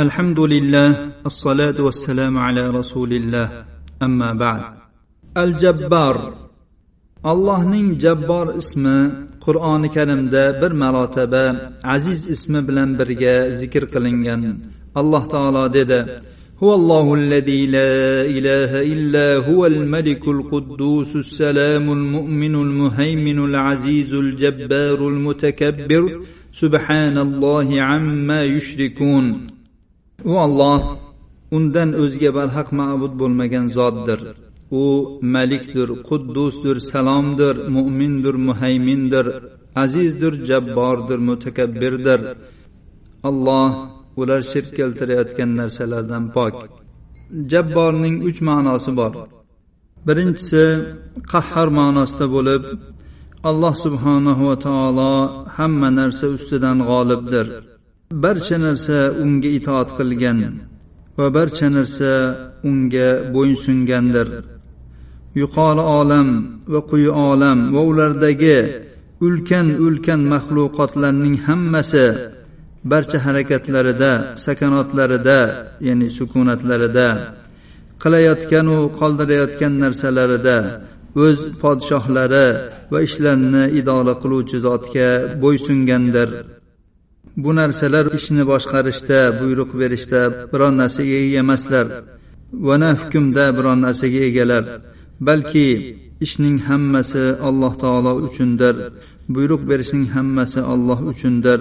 الحمد لله الصلاة والسلام على رسول الله أما بعد الجبار allohning jabbor ismi qur'oni karimda bir marotaba aziz ismi bilan birga zikr qilingan alloh taolo dedi هو الله الذي لا اله الا هو الملك القدوس السلام المؤمن المهيمن العزيز الجبار المتكبر سبحان الله عما يشركون u olloh undan o'zga barhaq ma'bud bo'lmagan zotdir. U malikdir quddusdir salomdir mo'mindir muhaymindir azizdir jabbordir mutakabbirdir. Alloh ular shirk keltirayotgan narsalardan pok. Jabborning uch ma'nosi bor. Birinchisi qahhar ma'nosida bo'lib alloh subhanahu va taolo hamma narsa ustidan g'olibdir. Barcha narsa unga itoat qilgan va barcha narsa unga bo'ysungandir yuqori olam va quyi olam va ulardagi ulkan ulkan maxluqotlarning hammasi barcha harakatlarida sakanotlarida ya'ni sukunatlarida qilayotganu qoldirayotgan narsalarida o'z podshohlari va ishlarini idora qiluvchi zotga bo'ysungandir bu narsalar ishni boshqarishda buyruq berishda biron narsaga ega emaslar. Va na hukmda biron narsaga egalar. Balki ishning hammasi alloh taolo uchundir. Buyruq berishning hammasi olloh uchundir.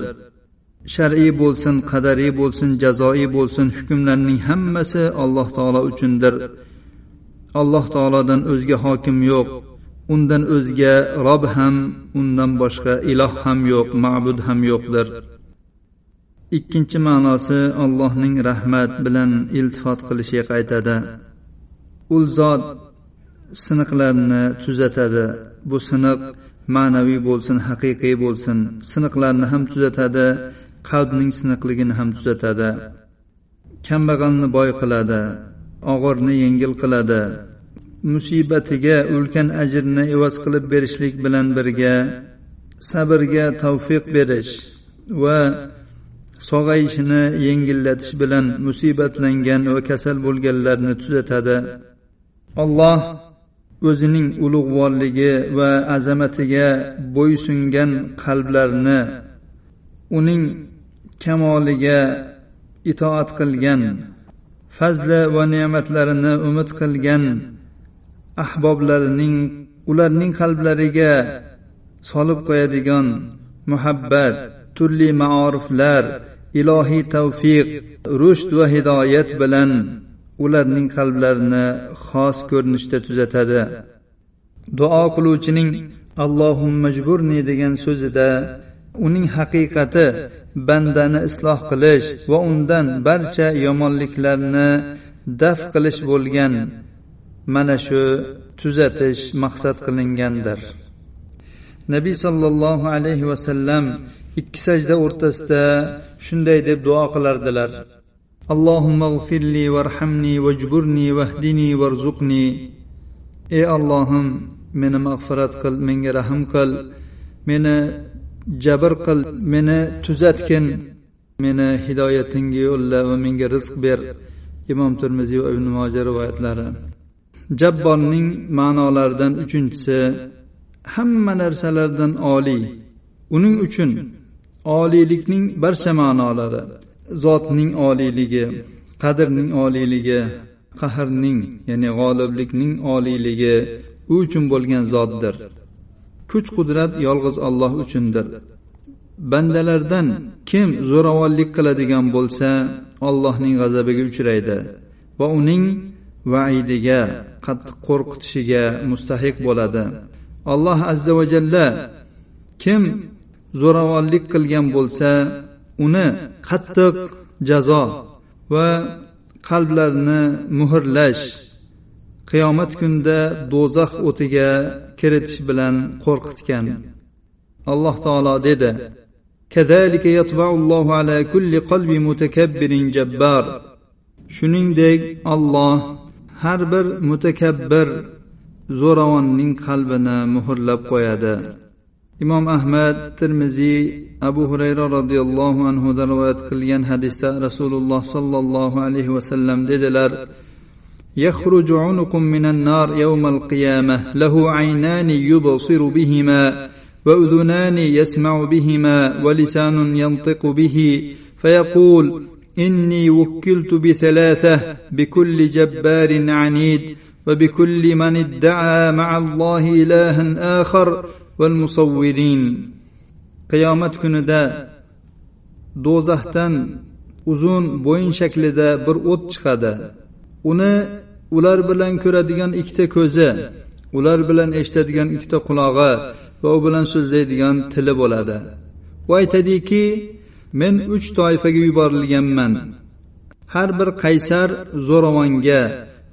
Shar'iy bo'lsin qadariy bo'lsin jazoiy bo'lsin hukmlarning hammasi alloh taolo uchundir. Alloh taolodan o'zga hokim yo'q. Undan o'zga rob ham undan boshqa iloh ham yo'q ma'bud ham yo'qdir. Ikkinchi ma'nosi allohning rahmat bilan iltifot qilishiga qaytadi. U zot siniqlarni tuzatadi. Bu siniq ma'naviy bo'lsin haqiqiy bo'lsin. Siniqlarni ham tuzatadi qalbning siniqligini ham tuzatadi. Kambag'alni boy qiladi og'irni yengil qiladi. Musibatiga ulkan ajrni evaz qilib berishlik bilan birga sabrga tavfiq berish va sog'ayishini yengillatish bilan musibatlangan va kasal bo'lganlarni tuzatadi. Alloh o'zining ulug'vorligi va azamatiga bo'ysungan qalblarni uning kamoliga itoat qilgan fazli va ne'matlarini umid qilgan ahboblarining ularning qalblariga solib qo'yadigan muhabbat turli maoriflar ilohiy tavfiq rushd va hidoyat bilan ularning qalblarini xos ko'rinishda tuzatadi. Duo qiluvchining allohum majburni degan so'zida uning haqiqati bandani isloh qilish va undan barcha yomonliklarni daf qilish bo'lgan mana shu tuzatish maqsad qilingandir. Nabiy sollallohu alayhi vasallam ikki sajda o'rtasida shunday deb duo qilardilar. Allohumma g'firli varhamni vajburni vahdini varzuqni. Ey allohim meni mag'firat qil menga rahm qil. Meni jabr qil meni tuzatgin. Meni hidoyatingga yo'lla va menga rizq ber. Imom termiziy va ibn moja rivoyatlari. Jabborning ma'nolaridan uchinchisi hamma narsalardan oliy. Uning uchun oliylikning barcha ma'nolari zotning oliyligi qadrning oliyligi qahrning ya'ni g'oliblikning oliyligi u uchun bo'lgan zotdir. Kuch qudrat yolg'iz olloh uchundir. Bandalardan kim zo'ravonlik qiladigan bo'lsa allohning g'azabiga uchraydi va uning vaidiga qattiq qo'rqitishiga mustahiq bo'ladi. alloh azza va jalla kim zo'ravonlik qilgan bo'lsa uni qattiq jazo va qalblarni muhrlash qiyomat kunida do'zax o'tiga kiritish bilan qo'rqitgan alloh taolo dedi كذلك يطبع الله على كل قلب متكبر جبار shuningdek olloh har bir mutakabbir zo'ravonning qalbini muhrlab qo'yadi imom ahmad termiziy abu hurayra roziyallohu anhudan rivoyat qilgan hadisda rasululloh sollallohu alayhi vasallam dedilar يخرج عنق من النار يوم القيامه له عينان يبصر بهما واذنان يسمع بهما ولسان ينطق به فيقول اني وكلت بثلاثه بكل جبار عنيد وبكل من ادعى مع الله الها اخر والمصورين قيامة كندا do'zaxdan uzun bo'yin shaklida bir o't chiqadi uni ular bilan ko'radigan ikkita ko'zi ular bilan eshitadigan ikkita qulog'i va u bilan so'zlaydigan tili bo'ladi u aytadiki men uch toifaga yuborilganman har bir qaysar zo'ravonga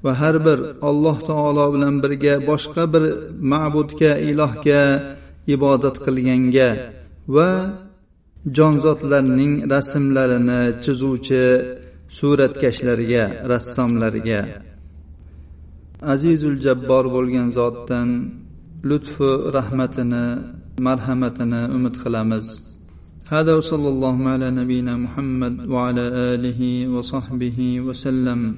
va har bir alloh taolo bilan birga boshqa bir ma'budga ilohga ibodat qilganga va jonzotlarning rasmlarini chizuvchi suratkashlarga rassomlarga azizul jabbor bo'lgan zotdan lutfu rahmatini marhamatini umid qilamiz هذا وصلى الله على نبينا محمد وعلى اله وصحبه وسلم